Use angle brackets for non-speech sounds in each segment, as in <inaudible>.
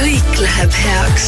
kõik läheb heaks.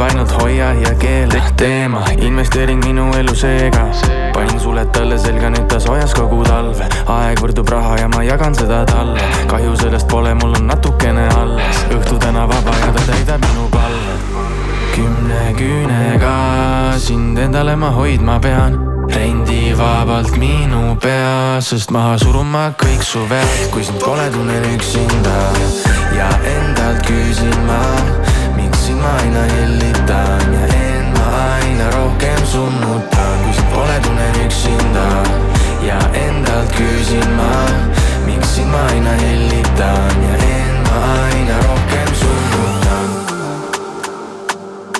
Nilb, ainult hoia ja keela teema, investeering minu elu seega. panin suled talle selga, nüüd ta soojas kogu talve. aeg võrdub raha ja ma jagan seda talle. kahju sellest pole, mul on natukene alles. õhtu täna vaba ja ta täidab minu palve. kümne küünega sind endale ma hoidma pean rendi vabalt minu pea, sest maha suruma kõik su vead, kui sind pole, tunnen üksinda ja endalt küsin ma, ma aina hellitan ja end ma aina rohkem summutan, kui sind pole, tunnen üksinda. Ja endalt küsin ma, miks sind ma aina hellitan ja end ma aina rohkem summutan.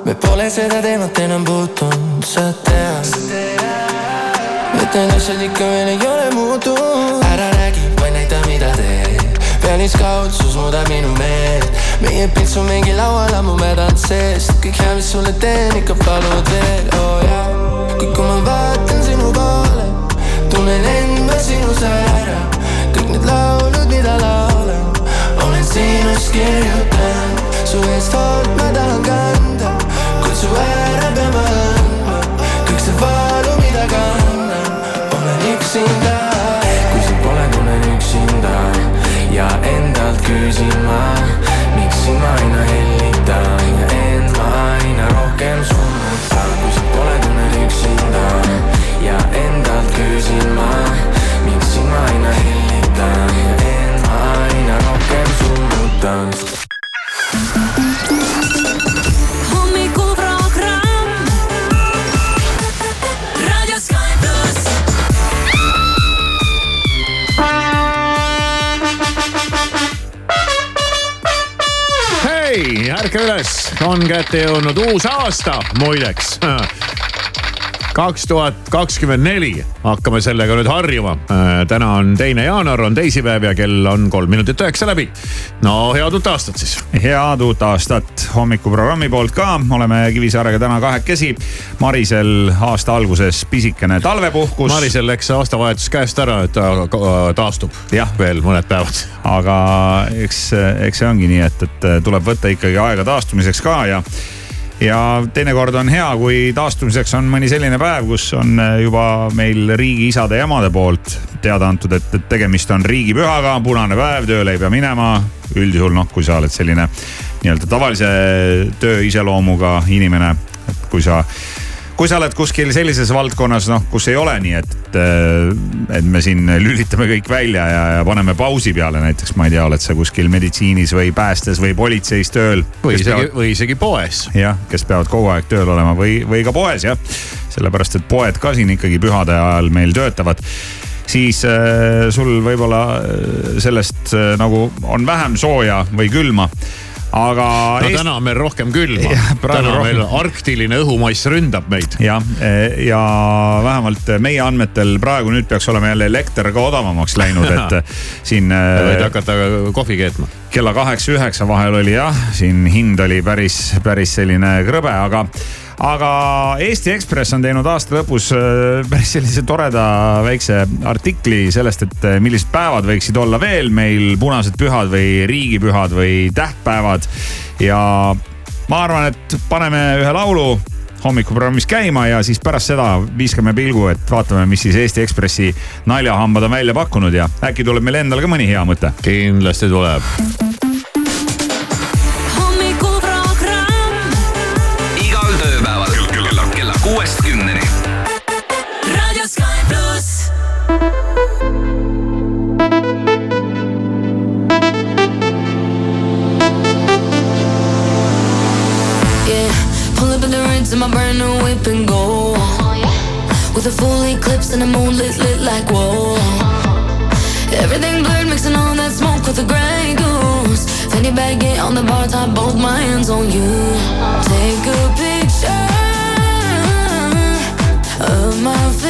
me pole seda teemat enam puutunud, sa tead. Et need asjad ikka veel ei ole muutunud. Ära räägi, pealiskaudsus muudab minu meelt. Meie pilts on mingi laual ammu mädanud seest kõik hea, mis sulle teen, ikka palud veel, oo oh, jaa kuid kui ma vaatan sinu poole tunnen end ma sinus ära. Kõik need laulud, mida laulan olen sinust kirjutanud. Su eest hoolt ma tahan kanda kutsu ära endalt küsin ma, miks sind ma aina hellitan ärka üles, on kätte jõudnud uus aasta muideks <laughs> kaks tuhat kakskümmend neli hakkame sellega nüüd harjuma. Äh, täna on teine jaanuar, on teisipäev ja kell on kolm minutit üheksa läbi. no head uut aastat siis. head uut aastat hommikuprogrammi poolt ka, oleme Kivisaarega täna kahekesi. Marisel aasta alguses pisikene talvepuhkus. Marisel läks aastavahetus käest ära, et ta taastub jah, veel mõned päevad. aga eks, eks see ongi nii, et, et tuleb võtta ikkagi aega taastumiseks ka ja ja teinekord on hea, kui taastumiseks on mõni selline päev, kus on juba meil riigiisade ja emade poolt teada antud, et, et tegemist on riigipühaga, punane päev, tööle ei pea minema. üldjuhul noh, kui sa oled selline nii-öelda tavalise töö iseloomuga inimene, et kui sa kui sa oled kuskil sellises valdkonnas, noh, kus ei ole nii, et, et me siin lülitame kõik välja ja, ja paneme pausi peale, näiteks ma ei tea, oled sa kuskil meditsiinis või päästes või politseis tööl. või isegi peavad..., või isegi poes. jah, kes peavad kogu aeg tööl olema või, või ka poes jah. sellepärast, et poed ka siin ikkagi pühade ajal meil töötavad siis äh, sul võib-olla äh, sellest äh, nagu on vähem sooja või külma aga. no Eest... täna on meil rohkem külma. täna rohkem. meil arktiline õhumass ründab meid. jah, e, ja vähemalt meie andmetel praegu nüüd peaks olema jälle elekter ka odavamaks läinud, <laughs> et siin. võid hakata kohvi keetma. kella kaheksa-üheksa vahel oli jah, siin hind oli päris, päris selline krõbe, aga aga Eesti Ekspress on teinud aasta lõpus äh, päris sellise toreda väikse artikli sellest, et äh, millised päevad võiksid olla veel meil punased pühad või riigipühad või tähtpäevad. ja ma arvan, et paneme ühe laulu hommikuprogrammis käima ja siis pärast seda viskame pilgu, et vaatame, mis siis Eesti Ekspressi naljahambad on välja pakkunud ja äkki tuleb meil endal ka mõni hea mõte. kindlasti tuleb whip and go. With a full eclipse and the moon lit, like whoa. Everything blurred, mixing all that smoke with the gray goose. Fanny baggy on the bar top, both my hands on you. Take a picture of my figure.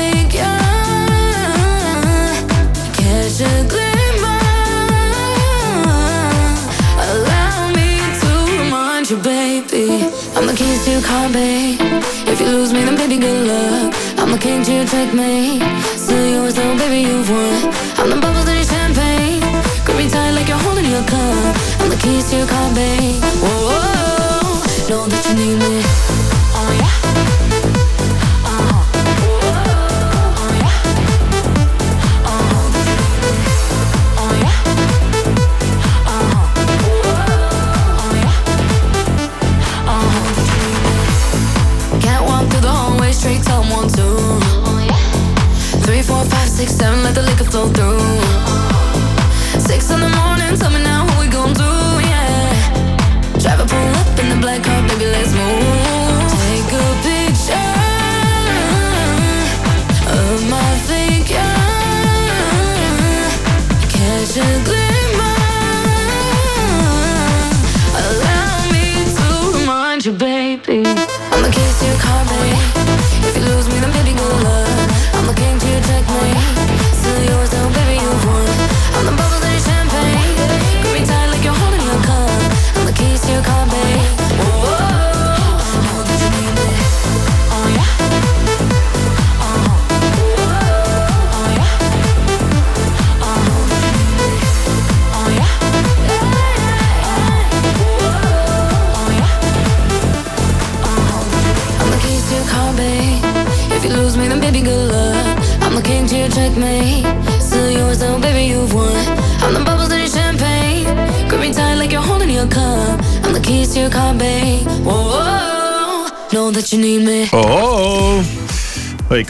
To your car, babe. If you lose me, then baby, good luck. I'm the king to your checkmate. Still yours, though, baby, you've won. I'm the bubbles in your champagne. Grip me tight like you're holding your cup. I'm the keys to your car, babe.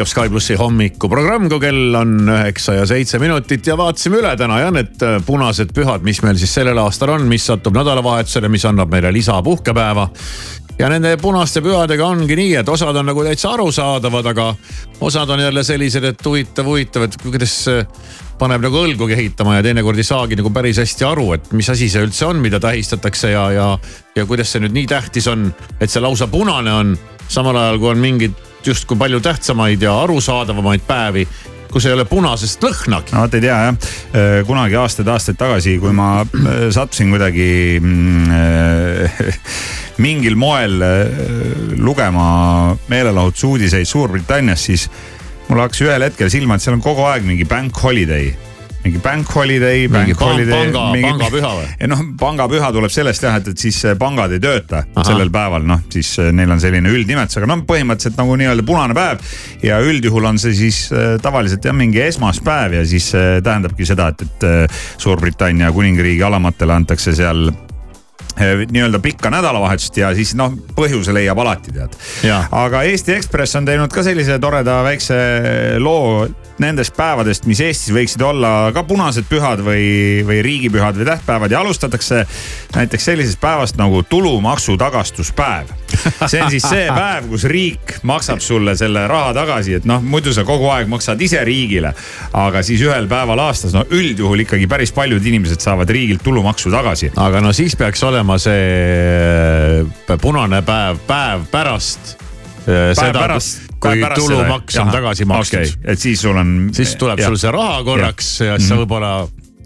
Lõikab Sky plussi hommikuprogramm, kui kell on üheksa ja seitse minutit ja vaatasime üle täna jah need äh, punased pühad, mis meil siis sellel aastal on, mis satub nädalavahetusele, mis annab meile lisapuhkepäeva. ja nende punaste pühadega ongi nii, et osad on nagu täitsa arusaadavad, aga osad on jälle sellised, et huvitav, huvitav, et kuidas paneb nagu õlgu kehitama ja teinekord ei saagi nagu päris hästi aru, et mis asi see üldse on, mida tähistatakse ja, ja, ja kuidas see nüüd nii tähtis on, et see lausa punane on. samal ajal kui on mingid justkui palju tähtsamaid ja arusaadavamaid päevi, kus ei ole punasest lõhnagi. no vot ei tea jah, kunagi aastaid-aastaid tagasi, kui ma äh, sattusin kuidagi mm, äh, <laughs> mingil moel äh, lugema meelelahutusuudiseid Suurbritannias, siis mul hakkas ühel hetkel silma, et seal on kogu aeg mingi bank holiday mingi bank holiday, mingi bank holiday. panga, pangapüha või? ja noh, pangapüha tuleb sellest jah, et, et siis äh, pangad ei tööta Aha. sellel päeval, noh siis äh, neil on selline üldnimetus, aga noh, põhimõtteliselt nagu nii-öelda punane päev. ja üldjuhul on see siis äh, tavaliselt jah, mingi esmaspäev ja siis äh, tähendabki seda, et, et äh, Suurbritannia kuningriigi alamatele antakse seal nii-öelda pikka nädalavahetust ja siis noh, põhjuse leiab alati tead. Aga Eesti Ekspress on teinud ka sellise toreda väikse loo nendest päevadest, mis Eestis võiksid olla ka punased pühad või, või riigipühad või tähtpäevad ja alustatakse näiteks sellisest päevast nagu tulumaksu tagastuspäev. see on siis see päev, kus riik maksab sulle selle raha tagasi, et noh, muidu sa kogu aeg maksad ise riigile. aga siis ühel päeval aastas, no üldjuhul ikkagi päris paljud inimesed saavad riigilt tulumaksu tagasi. aga no siis peaks olema see äh, punane päev, päev pärast seda, pärast- kui pärast tulumaks seda. on tagasi makstud okei, et siis sul on. siis tuleb sul see raha korraks ja, ja siis sa võib-olla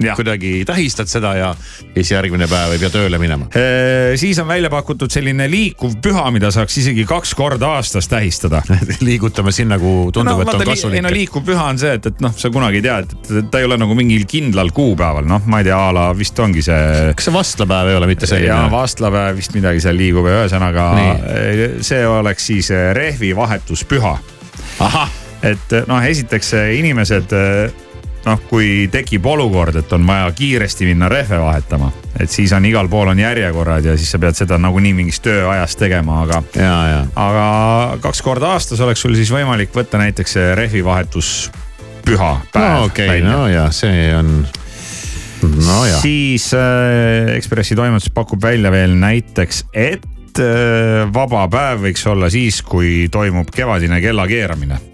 Jah. kuidagi tähistad seda ja siis järgmine päev ei pea tööle minema. Ee, siis on välja pakutud selline liikuv püha, mida saaks isegi kaks korda aastas tähistada. <laughs> liigutame sinna, kuhu tundub, et on ei no kasulik. liikuv püha on see, et, et noh, sa kunagi ei tea, et, ta ei ole nagu mingil kindlal kuupäeval, noh, ma ei tea, a la vist ongi see. kas see vastlapäev ei ole mitte ja selline? vastlapäev vist midagi seal liigub ja ühesõnaga Nii. see oleks siis eh, rehvi vahetuspüha. ahah, et noh, esiteks inimesed noh, kui tekib olukord, et on vaja kiiresti minna rehve vahetama, et siis on igal pool on järjekorrad ja siis sa pead seda nagunii mingis tööajas tegema, aga. aga kaks korda aastas oleks sul siis võimalik võtta näiteks see rehvi vahetuspüha päev no okei okay,, no ja see on, nojah. siis äh, Ekspressi toimetus pakub välja veel näiteks, et äh, vaba päev võiks olla siis, kui toimub kevadine kellakeeramine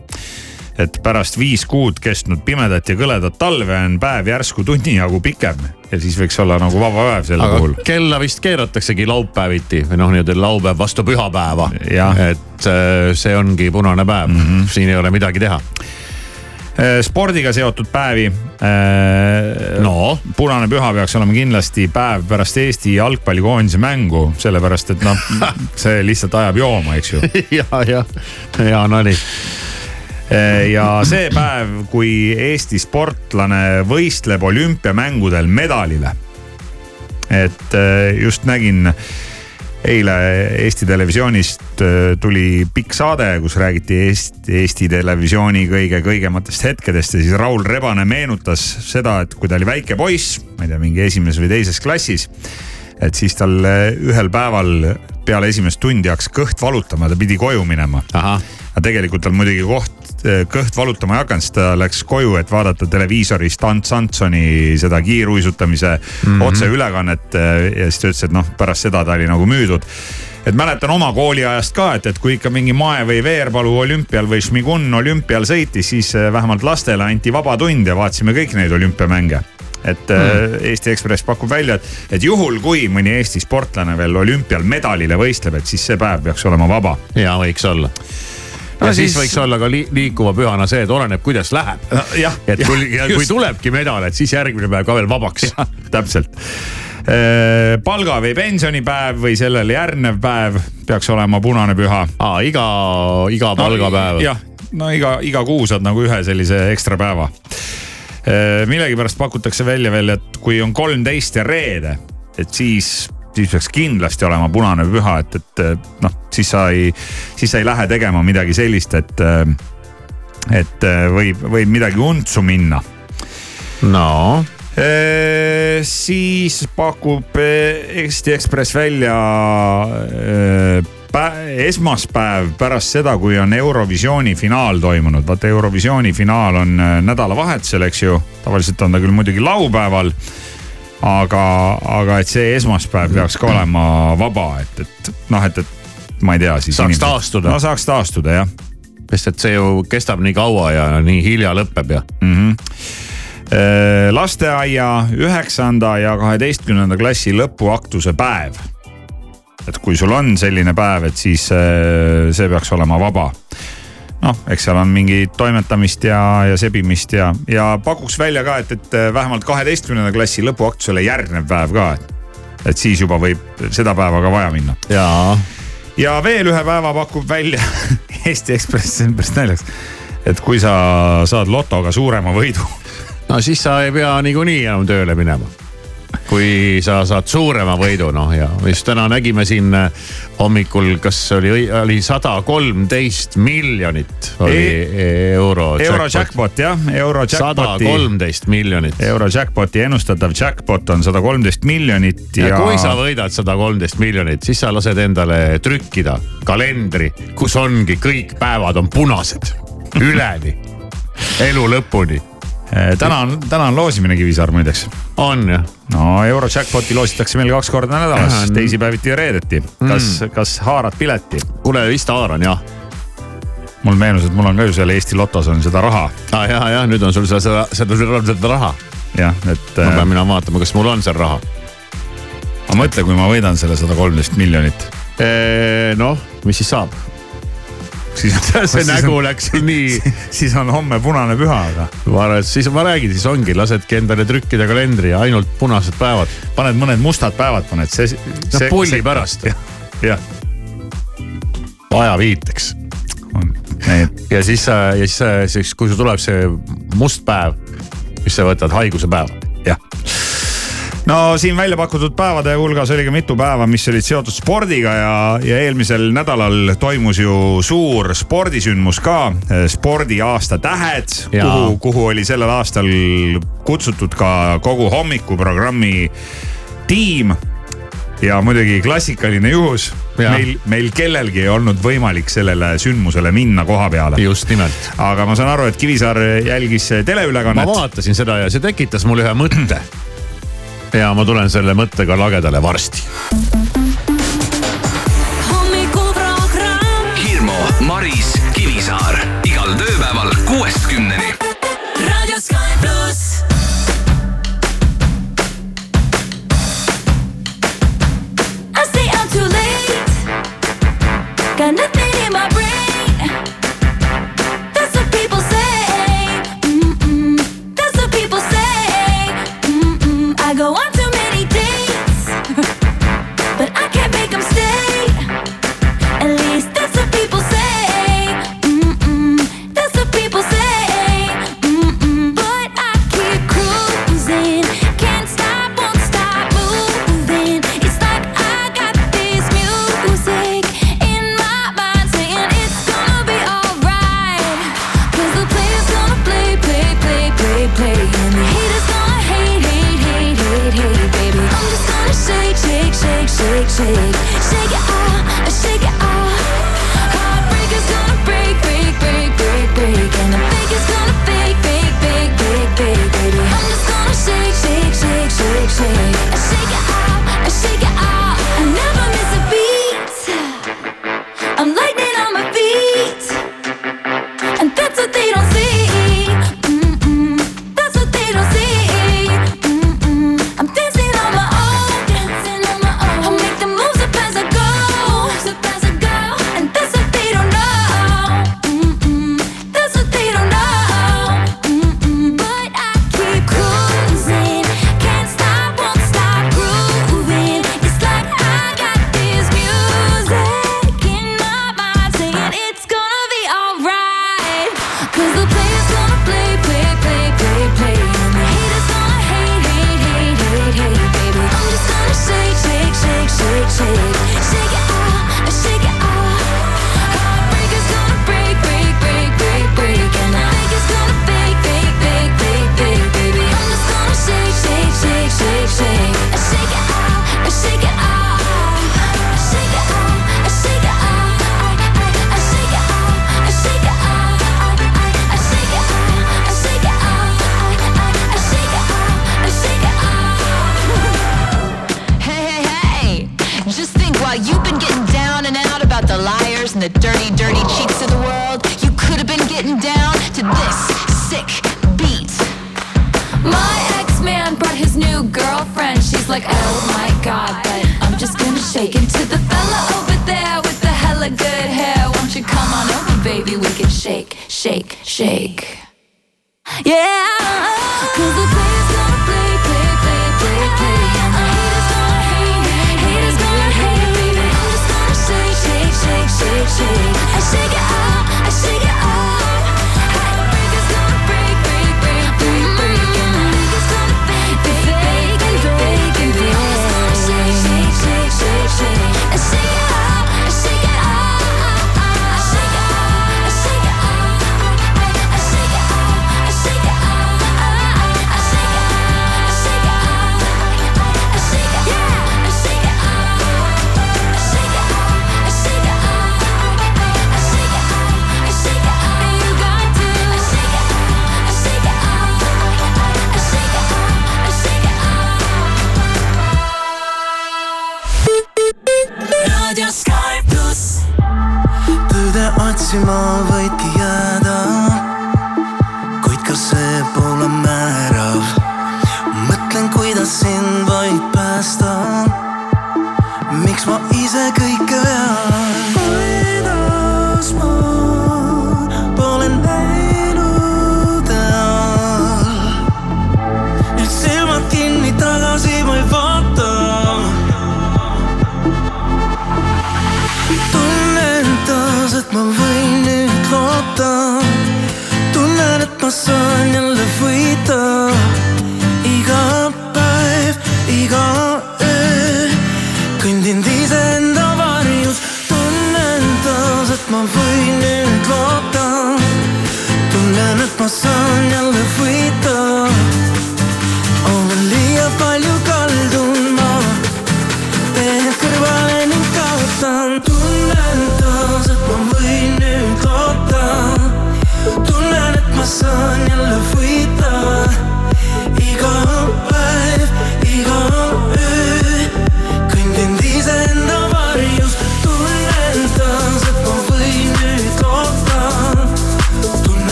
et pärast viis kuud kestnud pimedat ja kõledat talve on päev järsku tunni jagu pikem ja siis võiks olla nagu vaba päev selle aga puhul. kella vist keerataksegi laupäeviti või noh, nii-öelda laupäev vastu pühapäeva. Et äh, see ongi punane päev mm, -hmm. siin ei ole midagi teha. Äh, spordiga seotud päevi. Äh, no punane püha peaks olema kindlasti päev pärast Eesti jalgpallikoondise mängu, sellepärast et noh, <laughs> see lihtsalt ajab jooma, eks ju. ja, jah, hea nali Eh, ja see päev, kui Eesti sportlane võistleb olümpiamängudel medalile. et eh, just nägin eile Eesti Televisioonist eh, tuli pikk saade, kus räägiti Eesti, Eesti Televisiooni kõige kõigematest hetkedest ja siis Raul Rebane meenutas seda, et kui ta oli väike poiss, ma ei tea, mingi esimeses või teises klassis. Et siis tal ühel päeval peale esimest tundi hakkas kõht valutama, ta pidi koju minema. aga tegelikult tal muidugi koht Eh, kõht valutama ei hakanud, siis ta läks koju, et vaadata televiisorist Ants Antsoni seda kiiruisutamise mm -hmm. otseülekannet eh, ja siis ta ütles, et noh, pärast seda ta oli nagu müüdud et mäletan oma kooliajast ka, et, et kui ikka mingi Mae või Veerpalu olümpial või Šmigun olümpial sõitis, siis eh, vähemalt lastele anti vaba tund ja vaatasime kõik neid olümpiamänge et mm. Eesti Ekspress pakub välja, et, et juhul, kui mõni Eesti sportlane veel olümpial medalile võistleb, et siis see päev peaks olema vaba. ja võiks olla ja no, siis, siis võiks olla ka li liikuva pühana see, et oleneb, kuidas läheb no,. et kui, kui tulebki medal, et siis järgmine päev ka veel vabaks. täpselt äh, palga või pensionipäev või sellele järgnev päev peaks olema punane püha. iga, iga palgapäev no,. jah, no iga, iga kuu saad nagu ühe sellise ekstra päeva. Äh, millegipärast pakutakse välja veel, et kui on kolmteist ja reede, et siis siis peaks kindlasti olema punane püha, et, et noh, siis sa ei, siis sa ei lähe tegema midagi sellist, et, et võib, võib midagi untsu minna. no e,. siis pakub Eesti Ekspress välja e, esmaspäev pärast seda, kui on Eurovisiooni finaal toimunud. vaata Eurovisiooni finaal on nädalavahetusel, eks ju, tavaliselt on ta küll muidugi laupäeval aga, aga et see esmaspäev peaks ka olema vaba, et, et noh, et, et ma ei tea siis. saaks inimesed, taastuda. no saaks taastuda jah. sest et see ju kestab nii kaua ja nii hilja lõpeb ja mm. -hmm lasteaia üheksanda ja kaheteistkümnenda klassi lõpuaktuse päev. Et kui sul on selline päev, et siis see peaks olema vaba noh, eks seal on mingi toimetamist ja, ja sebimist ja, ja pakuks välja ka, et, et vähemalt kaheteistkümnenda klassi lõpuaktusele järgnev päev ka. et siis juba võib seda päeva ka vaja minna. jaa. ja veel ühe päeva pakub välja <laughs> Eesti Ekspress, see on päris naljakas. et kui sa saad lotoga suurema võidu. no siis sa ei pea niikuinii enam tööle minema kui sa saad suurema võidu, noh ja just täna nägime siin äh, hommikul, kas oli, oli sada kolmteist miljonit oli e euro. euro jackpot jah, euro jackpoti. sada kolmteist miljonit. euro jackpoti ennustatav jackpot on sada kolmteist miljonit ja, ja. kui sa võidad sada kolmteist miljonit, siis sa lased endale trükkida kalendri, kus ongi kõik päevad on punased üleni elu lõpuni täna on, täna on loosimine Kivisaar muideks. on jah? no Eurojackpoti loositakse meil kaks korda nädalas, teisipäeviti ja reedeti. kas mm., kas haarad pileti? kuule vist haaran jah mul meenus, et mul on ka ju seal Eesti Lotos on seda raha ah,. ja, ja nüüd on sul seda, seda, seda, seda, seda raha. jah, et. ma pean minema vaatama, kas mul on seal raha. aga mõtle, kui ma võidan selle sada kolmteist miljonit. noh, mis siis saab? Siis see nägu on, läks nii. <laughs> siis on homme punane püha, aga. ma arvan, et siis ma räägin, siis ongi, lasedki endale trükkida kalendri ja ainult punased päevad. paned mõned mustad päevad, paned see, see. no pulli pärast. jah. ajaviiteks. ja siis, ja siis, siis kui sul tuleb see must päev, siis sa võtad haiguse päeva. jah no siin välja pakutud päevade hulgas oli ka mitu päeva, mis olid seotud spordiga ja, ja eelmisel nädalal toimus ju suur spordisündmus ka, spordiaasta tähed, kuhu, kuhu oli sellel aastal kutsutud ka kogu hommikuprogrammi tiim ja muidugi klassikaline juhus. meil, meil kellelgi ei olnud võimalik sellele sündmusele minna koha peale. just nimelt. aga ma saan aru, et Kivisaar jälgis teleülekannet. ma vaatasin seda ja see tekitas mul ühe mõtte ja ma tulen selle mõttega lagedale varsti. hommikuprogramm. Hirmu, Maris, Kivisaar liiga palju kaldun ma teed kõrvale ning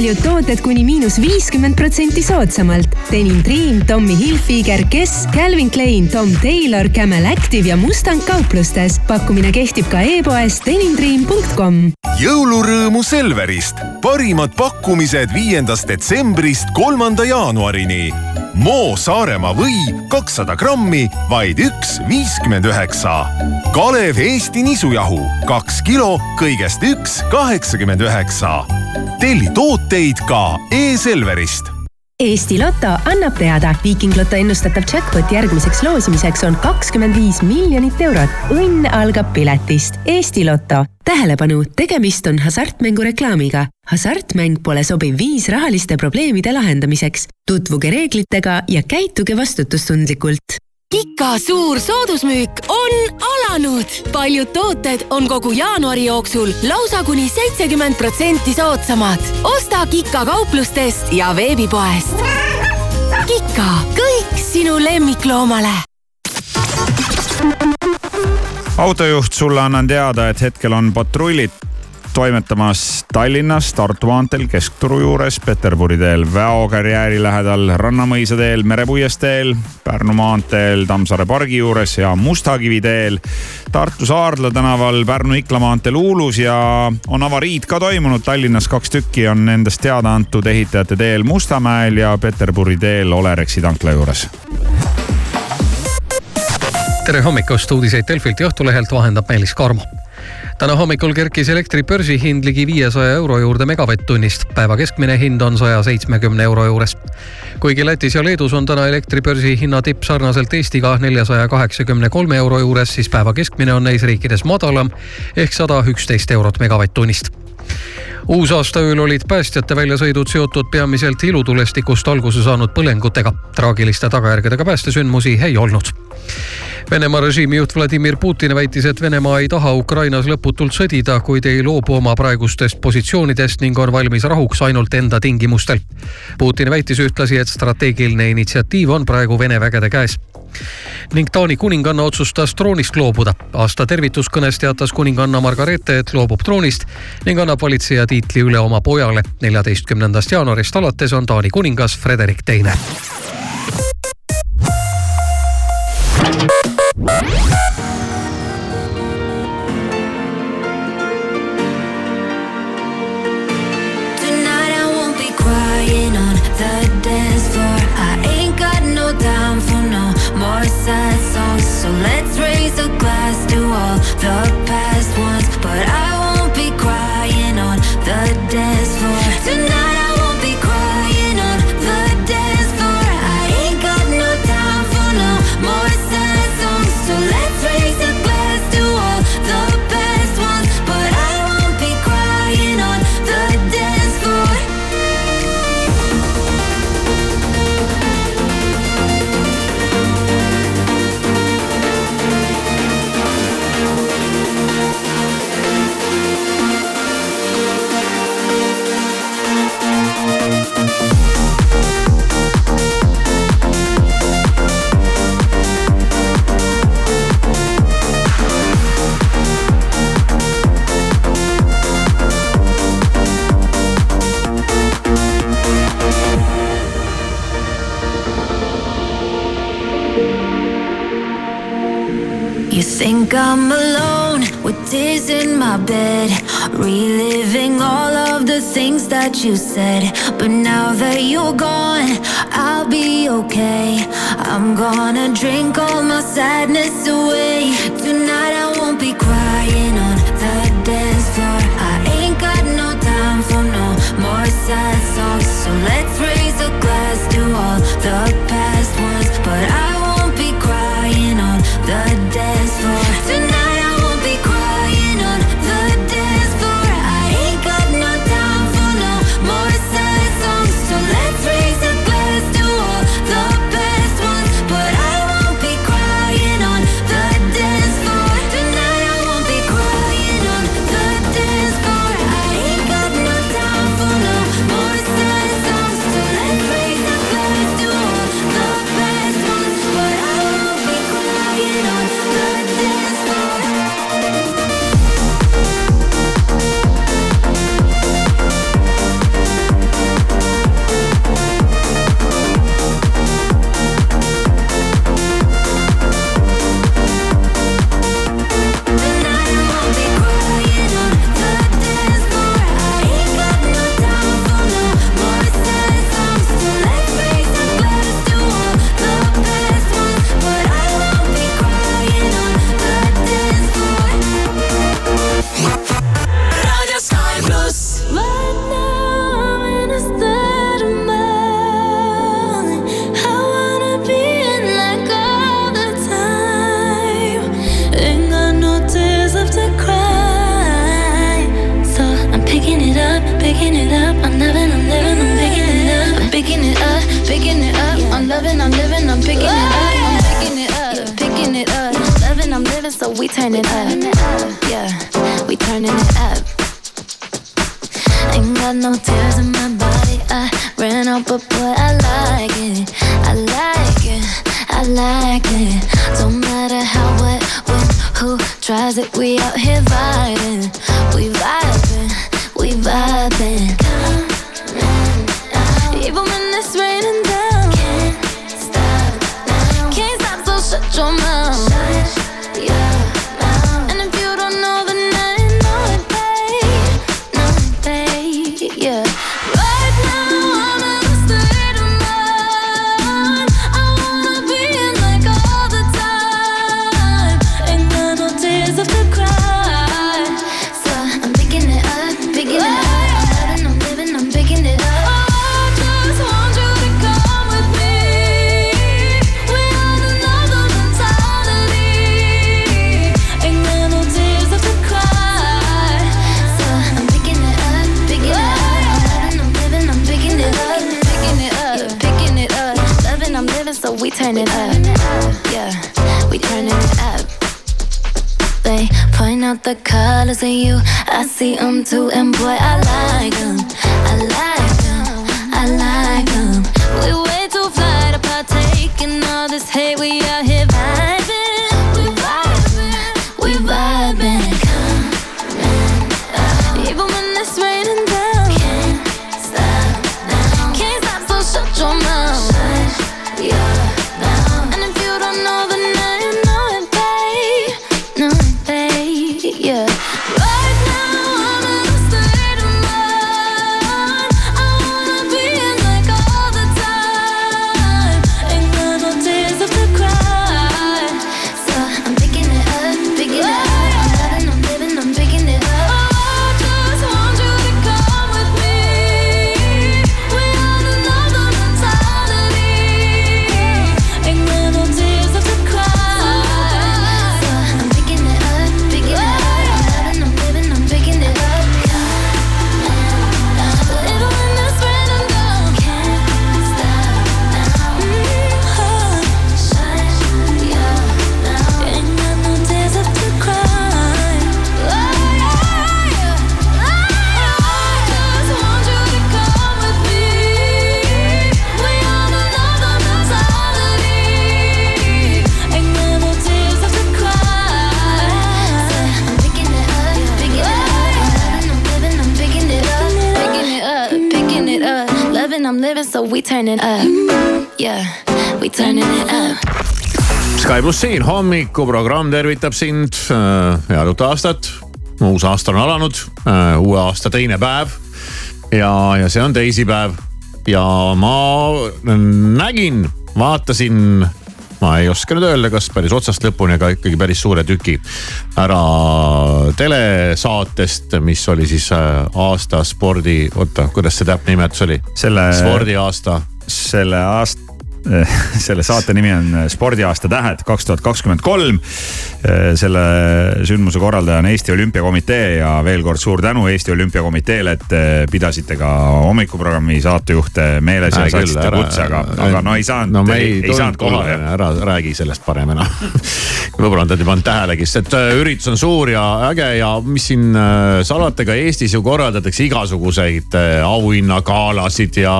paljud tooted kuni miinus viiskümmend protsenti soodsamalt. Denim Dream, Tommy Hilfiger, Guess, Calvin Klein, Tom Taylor, Camel Active ja Mustang kauplustes. pakkumine kehtib ka e-poes denimdream.com. jõulurõõmu Selverist. parimad pakkumised viiendast detsembrist kolmanda jaanuarini. Moo Saaremaa või kakssada grammi, vaid üks viiskümmend üheksa. Kalev Eesti nisujahu kaks kilo, kõigest üks kaheksakümmend üheksa. Telli tooteid ka e-Selverist Eesti Loto annab teada, Viiking Loto ennustatav jackpot järgmiseks loosimiseks on kakskümmend viis miljonit eurot. õnn algab piletist. Eesti Loto. tähelepanu, tegemist on hasartmängureklaamiga. hasartmäng pole sobiv viis rahaliste probleemide lahendamiseks. tutvuge reeglitega ja käituge vastutustundlikult Kika suur soodusmüük on alanud. paljud tooted on kogu jaanuari jooksul lausa kuni seitsekümmend protsenti soodsamad. osta Kika kauplustest ja veebipoest. Kika, kõik sinu lemmikloomale. autojuht, sulle annan teada, et hetkel on patrullid toimetamas Tallinnas, Tartu maanteel, Keskturu juures, Peterburi teel, Väo karjääri lähedal, Rannamõisa teel, Merepuiesteel, Pärnu maanteel, Tammsaare pargi juures ja Mustakivi teel. Tartu Saardla tänaval, Pärnu-Ikla maanteel Uulus ja on avariid ka toimunud Tallinnas, kaks tükki on nendest teada antud ehitajate teel Mustamäel ja Peterburi teel Olerexi tankla juures tere hommikust, uudiseid Delfilt ja Õhtulehelt vahendab Meelis Karmo täna hommikul kerkis elektri börsihind ligi viiesaja euro juurde megavatt-tunnist. päeva keskmine hind on saja seitsmekümne euro juures. kuigi Lätis ja Leedus on täna elektri börsihinna tipp sarnaselt Eestiga neljasaja kaheksakümne kolme euro juures, siis päeva keskmine on neis riikides madalam ehk sada üksteist eurot megavatt-tunnist uusaasta ööl olid päästjate väljasõidud seotud peamiselt ilutulestikust alguse saanud põlengutega. traagiliste tagajärgedega päästesündmusi ei olnud. Venemaa režiimi juht Vladimir Putin väitis, et Venemaa ei taha Ukrainas lõputult sõdida, kuid ei loobu oma praegustest positsioonidest ning on valmis rahuks ainult enda tingimustel. Putin väitis ühtlasi, et strateegiline initsiatiiv on praegu Vene vägede käes ning Taani kuninganna otsustas troonist loobuda. aasta tervituskõnes teatas kuninganna Margareete, et loobub troonist ning annab valitseja tiitli üle oma pojale. neljateistkümnendast jaanuarist alates on Taani kuningas Frederik Teine. The past think I'm alone with tears in my bed, reliving all of the things that you said. But now that you're gone, I'll be okay. I'm gonna drink all my sadness away. Tonight I won't be crying on the dance floor. Don't matter how, what, when, who tries it. We out here vibing. We vibing. We vibing. Turn it up. Yeah, we turning it up. They point out the colors in you. I see them too, and boy, I like them. Turn it up. Yeah, we turning it up. Sky pluss siin, hommikuprogramm tervitab sind. head uut aastat. uus aasta on alanud, uue aasta teine päev. ja, ja see on teisipäev ja ma nägin, vaatasin, ma ei oska nüüd öelda, kas päris otsast lõpuni, aga ikkagi päris suure tüki ära telesaatest, mis oli siis äh, aasta spordi, oota, kuidas see täpne nimetus oli? selle, spordiaasta selle aasta <laughs> selle saate nimi on Spordiaasta tähed kaks tuhat kakskümmend kolm. selle sündmuse korraldaja on Eesti Olümpiakomitee ja veel kord suur tänu Eesti Olümpiakomiteele, et te pidasite ka hommikuprogrammi saatejuhte meeles ja saatsite kutse, aga, aga no ei saanud no, ei, ei saanud kohale. ära räägi sellest parem enam <laughs> võib-olla on ta ei pannud tähelegi, sest et äh, üritus on suur ja äge ja mis siin äh, salata, ka Eestis ju korraldatakse igasuguseid äh, auhinnagalasid ja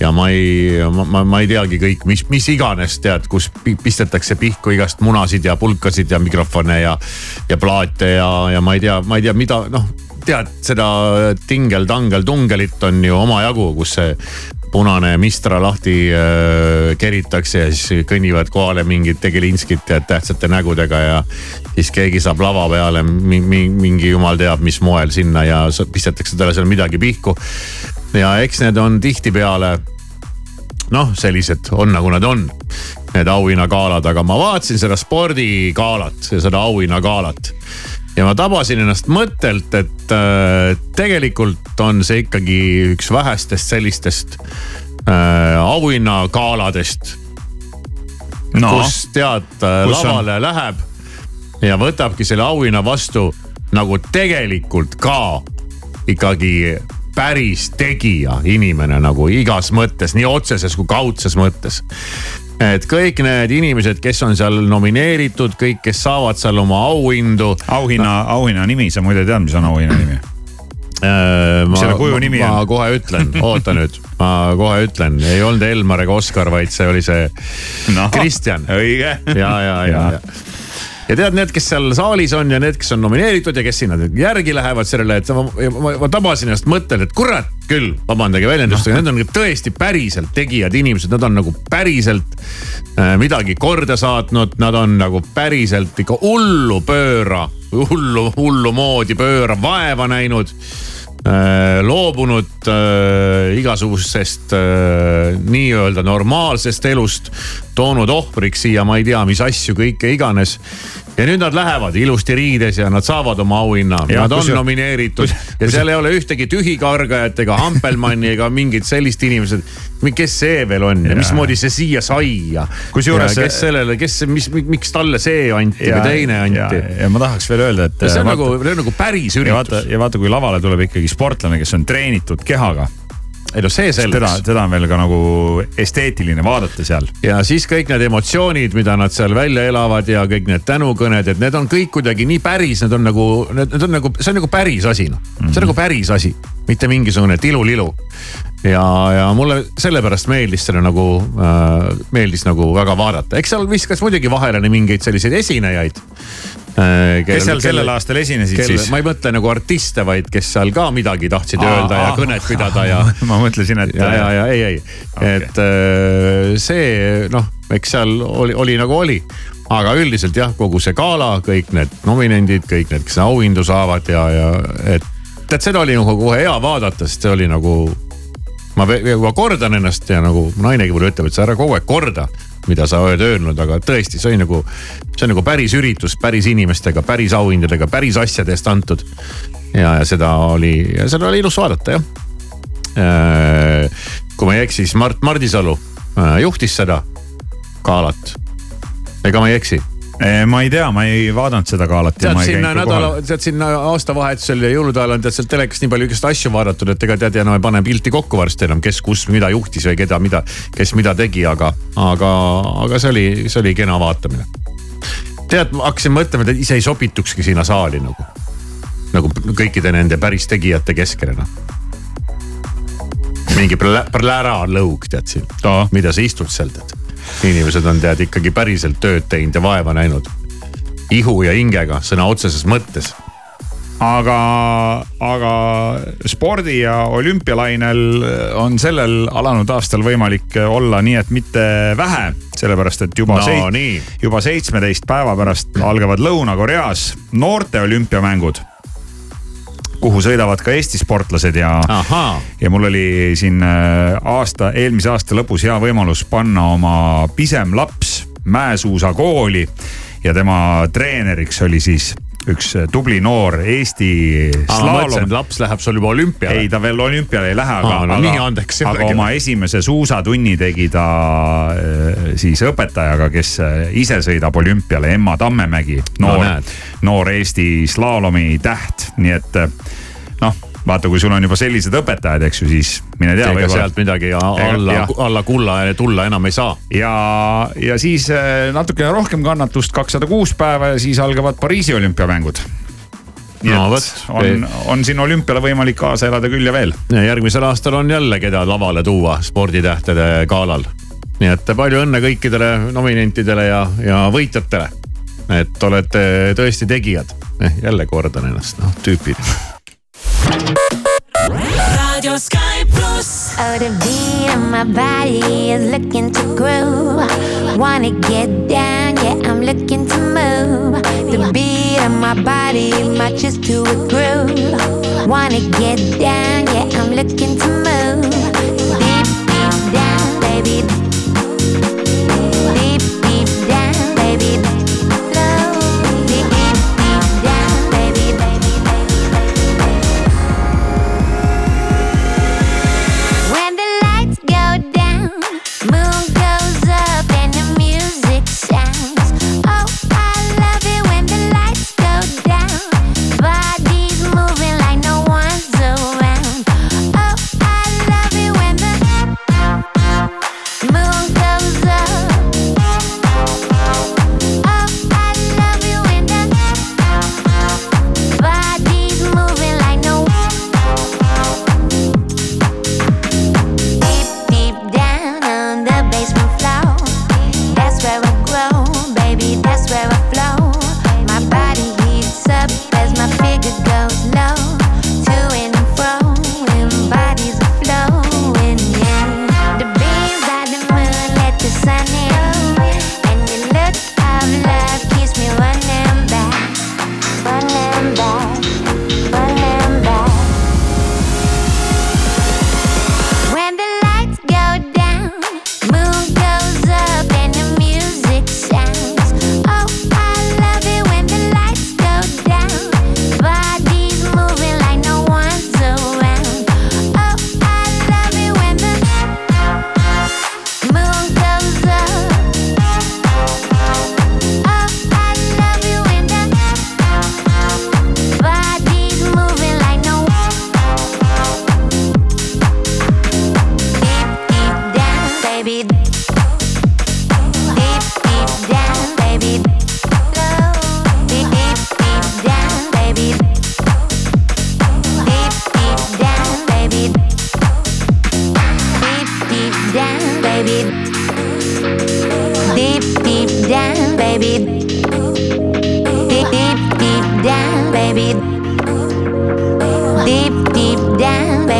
ja ma ei, ma, ma ei teagi kõik, mis, mis iganes tead, kus pi- pistetakse pihku igast munasid ja pulkasid ja mikrofone ja, ja plaate ja, ja ma ei tea, ma ei tea, mida noh, tead seda tingel-tangel-tungelit on ju omajagu, kus see punane Mistra lahti äh, keritakse ja siis kõnnivad kohale mingid tegelinskid tähtsate nägudega ja siis keegi saab lava peale mingi, mingi jumal teab mis moel sinna ja pistetakse talle seal midagi pihku. ja eks need on tihtipeale noh, sellised on nagu nad on, need auhinnagaalad, aga ma vaatasin seda spordigaalat ja seda auhinnagaalat. Ja ma tabasin ennast mõttelt, et äh, tegelikult on see ikkagi üks vähestest sellistest äh, auhinnagaaladest no, kus tead äh, Kus on? lavale läheb ja võtabki selle auhinna vastu nagu tegelikult ka ikkagi päris tegija inimene nagu igas mõttes, nii otseses kui kaudses mõttes et kõik need inimesed, kes on seal nomineeritud, kõik, kes saavad seal oma auhindu. auhinna no., auhinna nimi, sa muide tead, mis on auhinna nimi? Äh, mis selle kuju nimi on? ma kohe ütlen, <laughs> oota nüüd, ma kohe ütlen, ei olnud Elmar ega Oskar, vaid see oli see no, Kristjan. õige. ja, ja, ja, ja ja tead, need, kes seal saalis on ja need, kes on nomineeritud ja kes sinna järgi lähevad sellele, et ma, ma, ma tabasin ennast mõttel, et kurat küll, vabandage väljendust, aga need on tõesti päriselt tegijad inimesed, nad on nagu päriselt äh, midagi korda saatnud, nad on nagu päriselt ikka hullu pööra, hullu, hullu moodi pööra vaeva näinud loobunud äh, igasugusest äh, nii-öelda normaalsest elust, toonud ohvriks siia, ma ei tea, mis asju kõike iganes ja nüüd nad lähevad ilusti riides ja nad saavad oma auhinna. Nad on ju, nomineeritud kus, ja seal ei ole ühtegi tühikargajat ega Hampelmanni ega mingit sellist inimesed. kes see veel on ja, ja mismoodi see siia sai ja. kusjuures. kes sellele, kes, mis, miks talle see anti ja, või teine anti. ja ma tahaks veel öelda, et. see on vaata, nagu, see on nagu päris üritus. ja vaata, kui lavale tuleb ikkagi sportlane, kes on treenitud kehaga ei no see selleks. teda, teda on veel ka nagu esteetiline vaadata seal. ja siis kõik need emotsioonid, mida nad seal välja elavad ja kõik need tänukõned, et need on kõik kuidagi nii päris, need on nagu, need on nagu, see on nagu päris asi noh mm -hmm., see on nagu päris asi, mitte mingisugune tilulilu ja, ja mulle sellepärast meeldis selle nagu äh,, meeldis nagu väga vaadata, eks seal viskas muidugi vahele mingeid selliseid esinejaid Äh, kes seal sellel aastal esinesid kelle, siis? ma ei mõtle nagu artiste, vaid kes seal ka midagi tahtsid aa, öelda ja kõnet pidada ja. <laughs> ma mõtlesin, et. ja, ja, ja ei, ei okay., et äh, see noh, eks seal oli, oli nagu oli aga üldiselt jah, kogu see gala, kõik need nominendid, kõik need, kes auhindu saavad ja, ja et tead, seda oli nagu kohe hea vaadata, sest see oli nagu. ma juba kordan ennast ja nagu nainegi mulle ütleb, et sa ära kogu aeg korda mida sa oled öelnud, aga tõesti, see oli nagu, see on nagu päris üritus, päris inimestega, päris auhindadega, päris asjade eest antud. ja, ja seda oli, seda oli ilus vaadata jah. Äh, kui ma ei eksi, siis Mart Mardisalu äh, juhtis seda galat. ega ma ei eksi ma ei tea, ma ei vaadanud seda galat. tead sinna nädala, tead sinna aastavahetusel ja jõulude ajal on tead sealt telekast nii palju igast asju vaadatud, et ega tead enam ei pane pilti kokku varsti enam, kes, kus, mida juhtis või keda, mida, kes mida tegi, aga, aga, aga see oli, see oli kena vaatamine. tead, ma hakkasin mõtlema, et ise ei sobitukski sinna saali nagu, nagu kõikide nende päris tegijate keskele noh mingi plära lõug tead siin no., mida sa istud seal tead inimesed on tead ikkagi päriselt tööd teinud ja vaeva näinud. ihu ja hingega sõna otseses mõttes. Aga, aga spordi ja olümpialainel on sellel alanud aastal võimalik olla nii, et mitte vähe, sellepärast et juba no, seit, juba seitsmeteist päeva pärast algavad Lõuna-Koreas noorte olümpiamängud kuhu sõidavad ka Eesti sportlased ja, ja mul oli siin äh, aasta, eelmise aasta lõpus hea võimalus panna oma pisem laps mäesuusakooli ja tema treeneriks oli siis üks tubli noor Eesti slaalom. laps läheb sul juba olümpiale. ei, ta veel olümpiale ei lähe, aga, no, aga, aga oma esimese suusatunni tegi ta äh, siis õpetajaga, kes äh, ise sõidab olümpiale, Emma Tammemägi. noor no,, noor Eesti slaalomi täht, nii et äh, noh vaata, kui sul on juba sellised õpetajad, eks ju, siis mine tea. ega sealt midagi alla, alla kulla tulla enam ei saa. ja, ja siis natukene rohkem kannatust, kakssada kuus päeva ja siis algavad Pariisi olümpiamängud nii no, et on, on siin olümpiale võimalik kaasa elada küll ja veel. järgmisel aastal on jälle, keda lavale tuua sporditähtede galal. nii et palju õnne kõikidele nominentidele ja, ja võitjatele. et olete tõesti tegijad eh,. jälle kordan ennast, noh tüüpid <laughs> Radio Sky Plus. Oh, the beat of my body is looking to groove. Wanna get down, yeah, I'm looking to move. The beat of my body matches to a groove. Wanna get down, yeah, I'm looking to move. Deep, deep down, baby.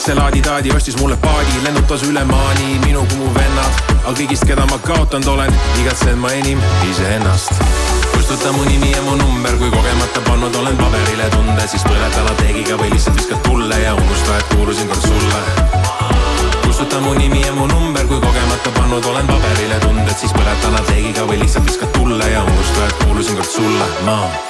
see laadi-taadi ostis mulle paadi, lennutas üle maani minu kui mu vennad. aga kõigist, keda ma kaotanud olen, igatsen ma enim iseennast. kustuta mu nimi ja mu number, kui kogemata pannud olen paberile tunde, siis põleta lateegiga või lihtsalt viskad tulle ja unusta, et kuulusin kord sulle. kustuta mu nimi ja mu number, kui kogemata pannud olen paberile tunded, siis põleta lateegiga või lihtsalt viskad tulle ja unusta, et kuulusin kord sulle, ma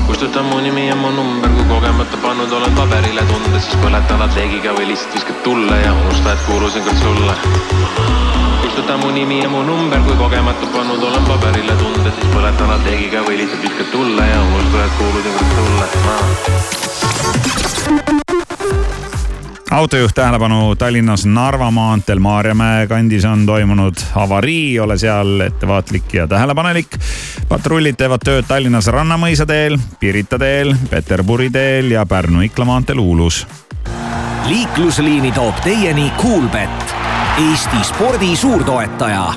kustuta mu nimi ja mu number, kui kogemata pannud olen paberile tunded, siis põleta lateegiga või lihtsalt viskad tulle ja unusta, et kuulusin kord sulle. Kustuta mu nimi ja mu number, kui kogemata pannud olen paberile tunded, siis põleta lateegiga või lihtsalt viskad tulle ja unusta, et kuulusin kord sulle autojuht tähelepanu Tallinnas Narva maanteel Maarjamäe kandis on toimunud avarii, ole seal ettevaatlik ja tähelepanelik. patrullid teevad tööd Tallinnas Rannamõisa teel, Pirita teel, Peterburi teel ja Pärnu-Ikla maanteel Uulus. liiklusliini toob teieni Kuulbett, Eesti spordi suurtoetaja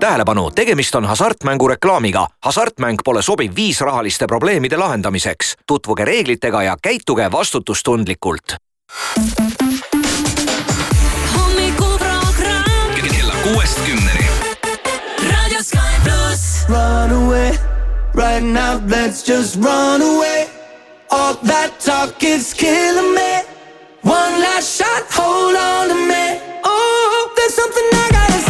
tähelepanu, tegemist on hasartmängureklaamiga. hasartmäng pole sobiv viis rahaliste probleemide lahendamiseks. tutvuge reeglitega ja käituge vastutustundlikult hommikuprogramm kella kuuest kümneni. Raadio Sky pluss. Run away, right now let's just run away. All that talk is killing me. One last shot, hold on to me. Oh, there's something I gotta say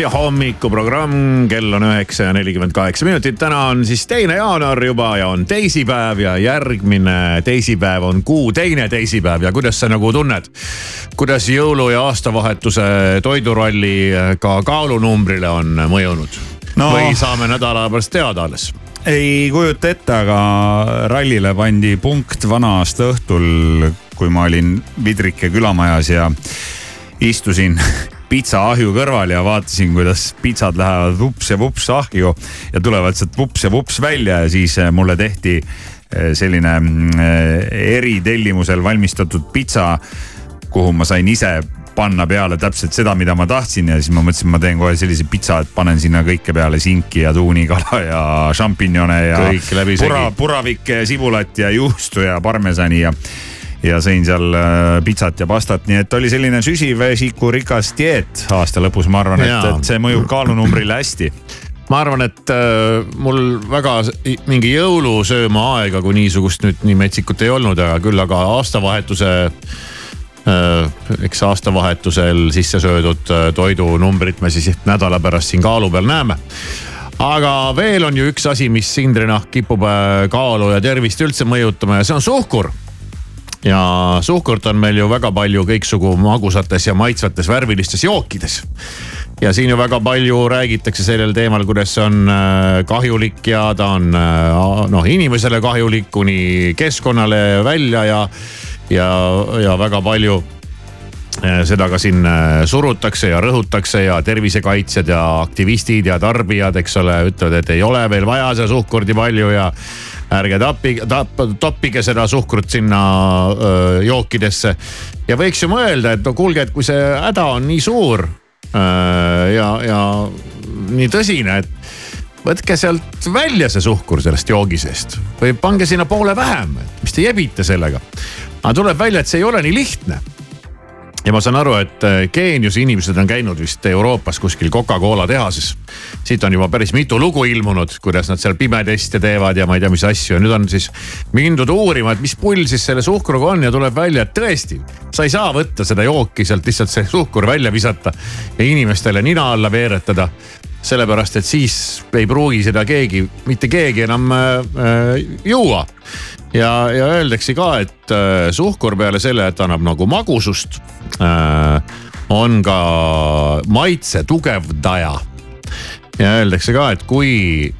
Kuusi hommikuprogramm, kell on üheksa ja nelikümmend kaheksa minutit. täna on siis teine jaanuar juba ja on teisipäev ja järgmine teisipäev on kuu teine teisipäev ja kuidas sa nagu tunned? kuidas jõulu ja aastavahetuse toiduralli äh, ka kaalunumbrile on mõjunud no.? või saame nädala pärast teada alles? ei kujuta ette, aga rallile pandi punkt vana-aasta õhtul, kui ma olin Vidrike külamajas ja istusin <laughs> pitsaahju kõrval ja vaatasin, kuidas pitsad lähevad vups ja vups ahju ja tulevad sealt vups ja vups välja ja siis eh, mulle tehti eh, selline eh, eritellimusel valmistatud pitsa, kuhu ma sain ise panna peale täpselt seda, mida ma tahtsin ja siis ma mõtlesin, ma teen kohe sellise pitsa, et panen sinna kõike peale sinki ja tuunikala ja šampinjone ja pura, puravikke ja sibulat ja juustu ja parmesani ja ja sõin seal äh, pitsat ja pastat, nii et oli selline süsivesikurikas dieet aasta lõpus, ma arvan, et, et see mõjub kaalunumbrile hästi. Ma arvan, et äh, mul väga mingi jõulusööma aega kui niisugust nüüd nii metsikut ei olnud, aga küll aga aastavahetuse äh, eks aastavahetusel sisse söödud toidunumbrit me siis nädala pärast siin kaalu peal näeme. aga veel on ju üks asi, mis Indrina kipub kaalu ja tervist üldse mõjutama ja see on suhkur ja suhkurt on meil ju väga palju kõiksugu magusates ja maitsvates värvilistes jookides. ja siin ju väga palju räägitakse sellel teemal, kuidas see on äh, kahjulik ja ta on äh, noh inimesele kahjulik kuni keskkonnale välja ja, ja, ja väga palju Eh, seda ka siin surutakse ja rõhutakse ja tervisekaitsjad ja aktivistid ja tarbijad, eks ole, ütlevad, et ei ole veel vaja seda suhkurt nii palju ja ärge tappige, toppige seda suhkrut sinna öö, jookidesse. ja võiks ju mõelda, et no kuulge, et kui see häda on nii suur öö, ja, ja nii tõsine, et võtke sealt välja see suhkur sellest joogi seest või pange sinna poole vähem, mis te jebite sellega. aga tuleb välja, et see ei ole nii lihtne ja ma saan aru, et äh, Geeniuse inimesed on käinud vist Euroopas kuskil Coca-Cola tehases. siit on juba päris mitu lugu ilmunud, kuidas nad seal pimedeste teevad ja ma ei tea, mis asju ja nüüd on siis mindud uurima, et mis pull siis selle suhkruga on ja tuleb välja, et tõesti. sa ei saa võtta seda jooki sealt lihtsalt see suhkur välja visata ja inimestele nina alla veeretada sellepärast, et siis ei pruugi seda keegi, mitte keegi enam äh, juua. Ja, ja öeldakse ka, et äh, suhkur peale selle, et annab nagu magusust äh,, on ka maitse tugevdaja. ja öeldakse ka, et kui,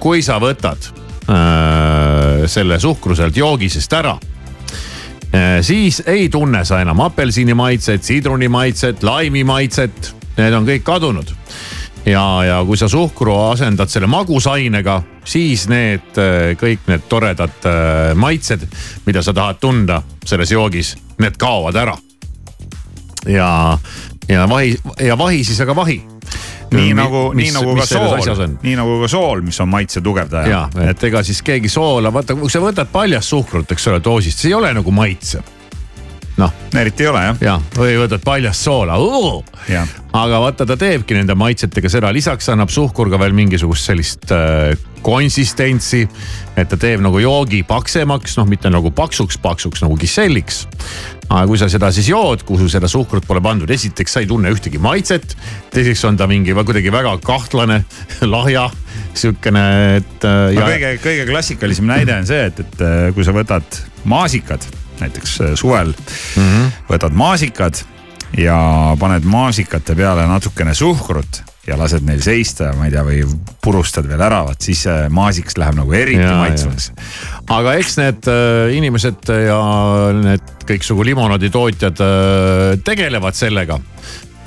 kui sa võtad äh, selle suhkru sealt joogisest ära äh, siis ei tunne sa enam apelsini maitset, sidruni maitset, laimi maitset, need on kõik kadunud ja, ja kui sa suhkru asendad selle magusainega, siis need äh, kõik need toredad äh, maitsed, mida sa tahad tunda selles joogis, need kaovad ära. ja, ja vahi ja vahi siis aga vahi. nii nagu, nii nagu ka sool, nii nagu ka sool, mis on maitse tugevdaja. ja, et ega siis keegi soola, vaata kui sa võtad paljast suhkrut, eks ole, doosist, see ei ole nagu maitsev noh. eriti ei ole jah. ja, või võtad paljast soola, aga vaata, ta teebki nende maitsetega seda, lisaks annab suhkur ka veel mingisugust sellist äh, konsistentsi. et ta teeb nagu joogi paksemaks, noh mitte nagu paksuks-paksuks nagu kiselliks. aga kui sa seda siis jood, kuhu seda suhkrut pole pandud, esiteks sa ei tunne ühtegi maitset. teiseks on ta mingi kuidagi väga kahtlane, <laughs> lahja sihukene, et äh,. no kõige, kõige klassikalisem näide on see, et, et äh, kui sa võtad maasikad näiteks äh, suvel mm -hmm. võtad maasikad ja paned maasikate peale natukene suhkrut ja lased neil seista, ma ei tea, või purustad veel ära, vot siis see maasikas läheb nagu eriti maitsvaks. aga eks need äh, inimesed ja need kõiksugu limonaaditootjad äh, tegelevad sellega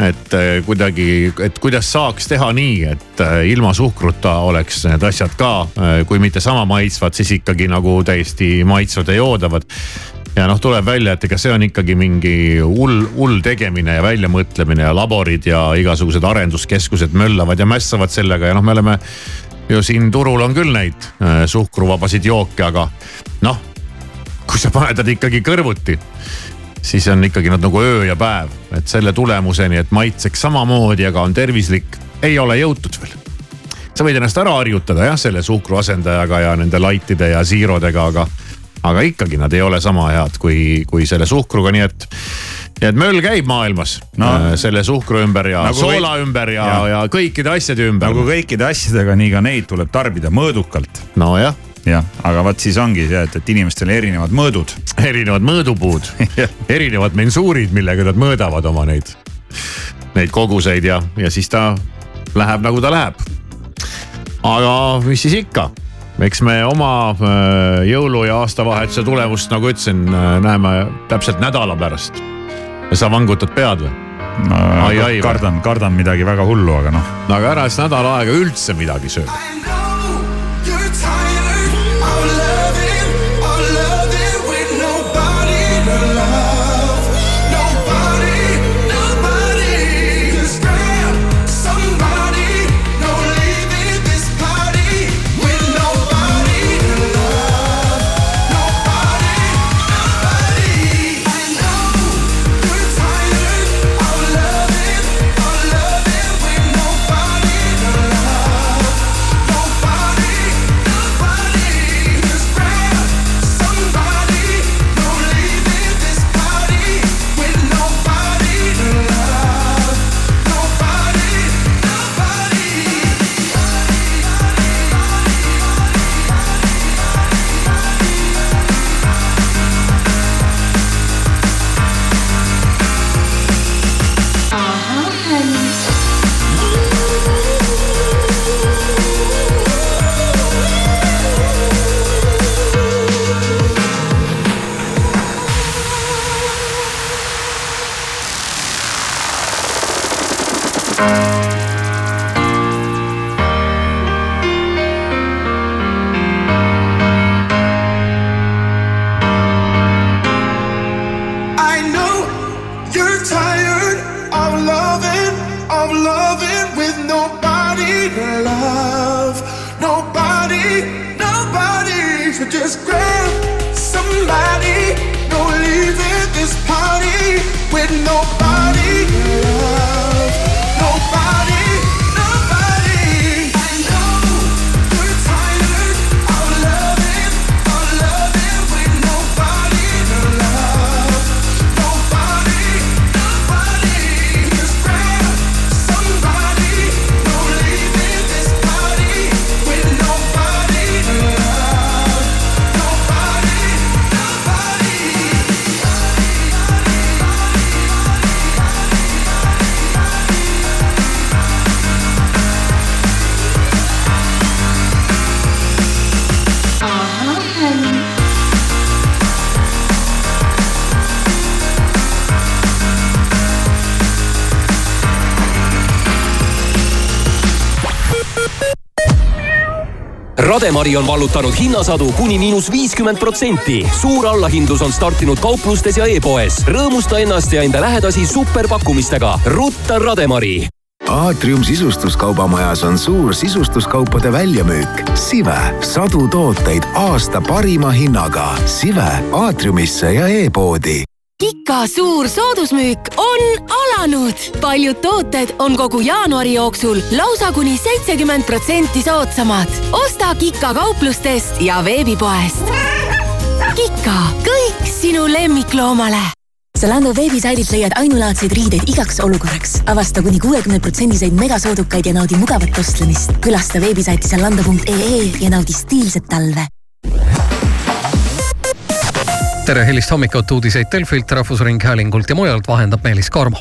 et äh, kuidagi, et kuidas saaks teha nii, et äh, ilma suhkruta oleks need asjad ka, äh, kui mitte sama maitsvad, siis ikkagi nagu täiesti maitsvad ja joodavad ja noh, tuleb välja, et ega see on ikkagi mingi hull, hull tegemine ja väljamõtlemine ja laborid ja igasugused arenduskeskused möllavad ja mässavad sellega ja noh, me oleme ju siin turul on küll neid äh, suhkruvabasid jooke, aga noh, kui sa paned nad ikkagi kõrvuti, siis on ikkagi nad nagu öö ja päev, et selle tulemuseni, et maitseks samamoodi, aga on tervislik, ei ole jõutud veel. Sa võid ennast ära harjutada jah, selle suhkru asendajaga ja nende light'ide ja siirodega, aga, aga ikkagi nad ei ole sama head kui, kui selle suhkruga, nii et nii et möll käib maailmas no, äh, selle suhkru ümber ja nagu soola või... ümber ja, ja., ja kõikide asjade ümber. nagu kõikide asjadega, nii ka neid tuleb tarbida mõõdukalt. nojah. jah, aga vot siis ongi see, et, et inimestel erinevad mõõdud. <laughs> erinevad mõõdupuud <laughs> erinevad mensuurid, millega nad mõõdavad oma neid, neid koguseid ja, ja siis ta läheb nagu ta läheb. aga mis siis ikka eks me oma äh, jõulu ja aastavahetuse tulemust, nagu ütlesin, näeme täpselt nädala pärast ja sa vangutad pead või? no ai, ai, kardan, kardan midagi väga hullu, aga noh. no aga ära siis nädal aega üldse midagi söö. Rademari on vallutanud hinnasadu kuni miinus viiskümmend protsenti. suur allahindlus on startinud kauplustes ja e-poes. rõõmusta ennast ja enda lähedasi superpakkumistega. rutta Rademari. aatrium sisustuskaubamajas on suur sisustuskaupade väljamüük. Sive, sadu tooteid aasta parima hinnaga. Sive aatriumisse ja e-poodi Kika suur soodusmüük on alanud. paljud tooted on kogu jaanuari jooksul lausa kuni seitsekümmend protsenti soodsamad. osta Kika kauplustest ja veebipoest. Kika, kõik sinu lemmikloomale Zalando veebisaidilt leiad ainulaadseid riideid igaks olukorraks. avasta kuni kuuekümne protsendiseid megasoodukaid ja naudi mugavat ostlemist. külasta veebisaiti zalando.ee ja naudi stiilset talve tere hilist hommikut, uudiseid Delfilt, Rahvusringhäälingult ja mujalt vahendab Meelis Karmo.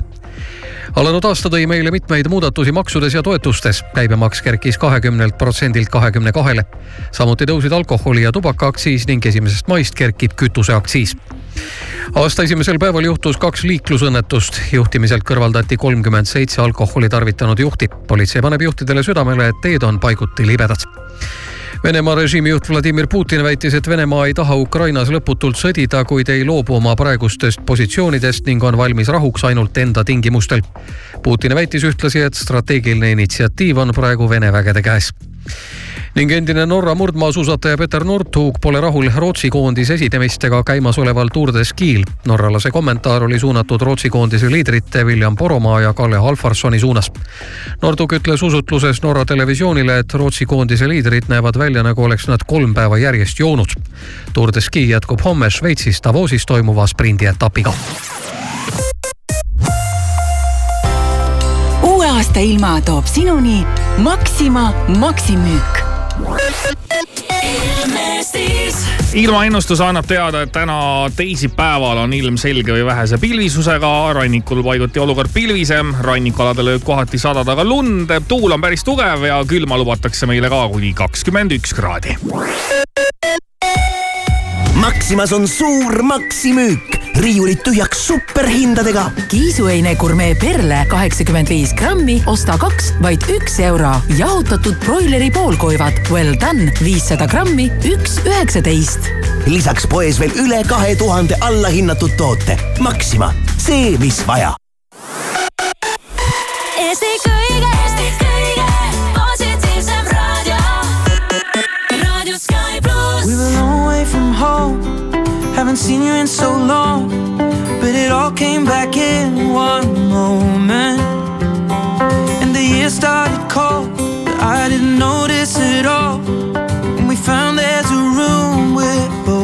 alanud aasta tõi meile mitmeid muudatusi maksudes ja toetustes. käibemaks kerkis kahekümnelt protsendilt kahekümne kahele. samuti tõusid alkoholi ja tubakaaktsiis ning esimesest maist kerkib kütuseaktsiis. aasta esimesel päeval juhtus kaks liiklusõnnetust. juhtimiselt kõrvaldati kolmkümmend seitse alkoholi tarvitanud juhti. politsei paneb juhtidele südamele, et teed on paiguti libedad Venemaa režiimi juht Vladimir Putin väitis, et Venemaa ei taha Ukrainas lõputult sõdida, kuid ei loobu oma praegustest positsioonidest ning on valmis rahuks ainult enda tingimustel. Putin väitis ühtlasi, et strateegiline initsiatiiv on praegu Vene vägede käes ning endine Norra murdmaasuusataja Peter Northug pole rahul Rootsi koondise esinemistega käimasoleval Tour de Ski'l. norralase kommentaar oli suunatud Rootsi koondise liidrite William Poromaa ja Kalle Halfarssoni suunas. Northug ütles usutluses Norra televisioonile, et Rootsi koondise liidrid näevad välja, nagu oleks nad kolm päeva järjest joonud. Tour de Ski jätkub homme Šveitsis Davosis toimuva sprindietapiga. uue aasta ilma toob sinuni Maxima maksimüük ilmaennustus annab teada, et täna teisipäeval on ilm selge või vähese pilvisusega, rannikul paiguti olukord pilvisem, rannikualadel võib kohati sadada ka lund, tuul on päris tugev ja külma lubatakse meile ka kuni kakskümmend üks kraadi. Maximas on suur maksimüük, riiulid tühjaks superhindadega. kiisuheine gurmee perle kaheksakümmend viis grammi, osta kaks, vaid üks euro. jahutatud broileri poolkoivad Well done viissada grammi, üks üheksateist. lisaks poes veel üle kahe tuhande allahinnatud toote. Maxima, see, mis vaja. Eesti kõige, Eesti seen you in so long. But it all came back in one moment. And the year started cold. But I didn't notice it all. And we found there's a room we're both.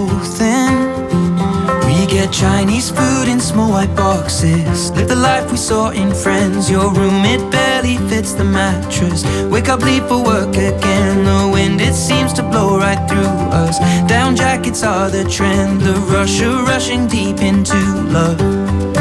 We Chinese food in small white boxes. Live the life we saw in Friends. Your room, it barely fits the mattress. Wake up, leave for work again. The wind, it seems to blow right through us. Down jackets are the trend. The rush of rushing deep into love.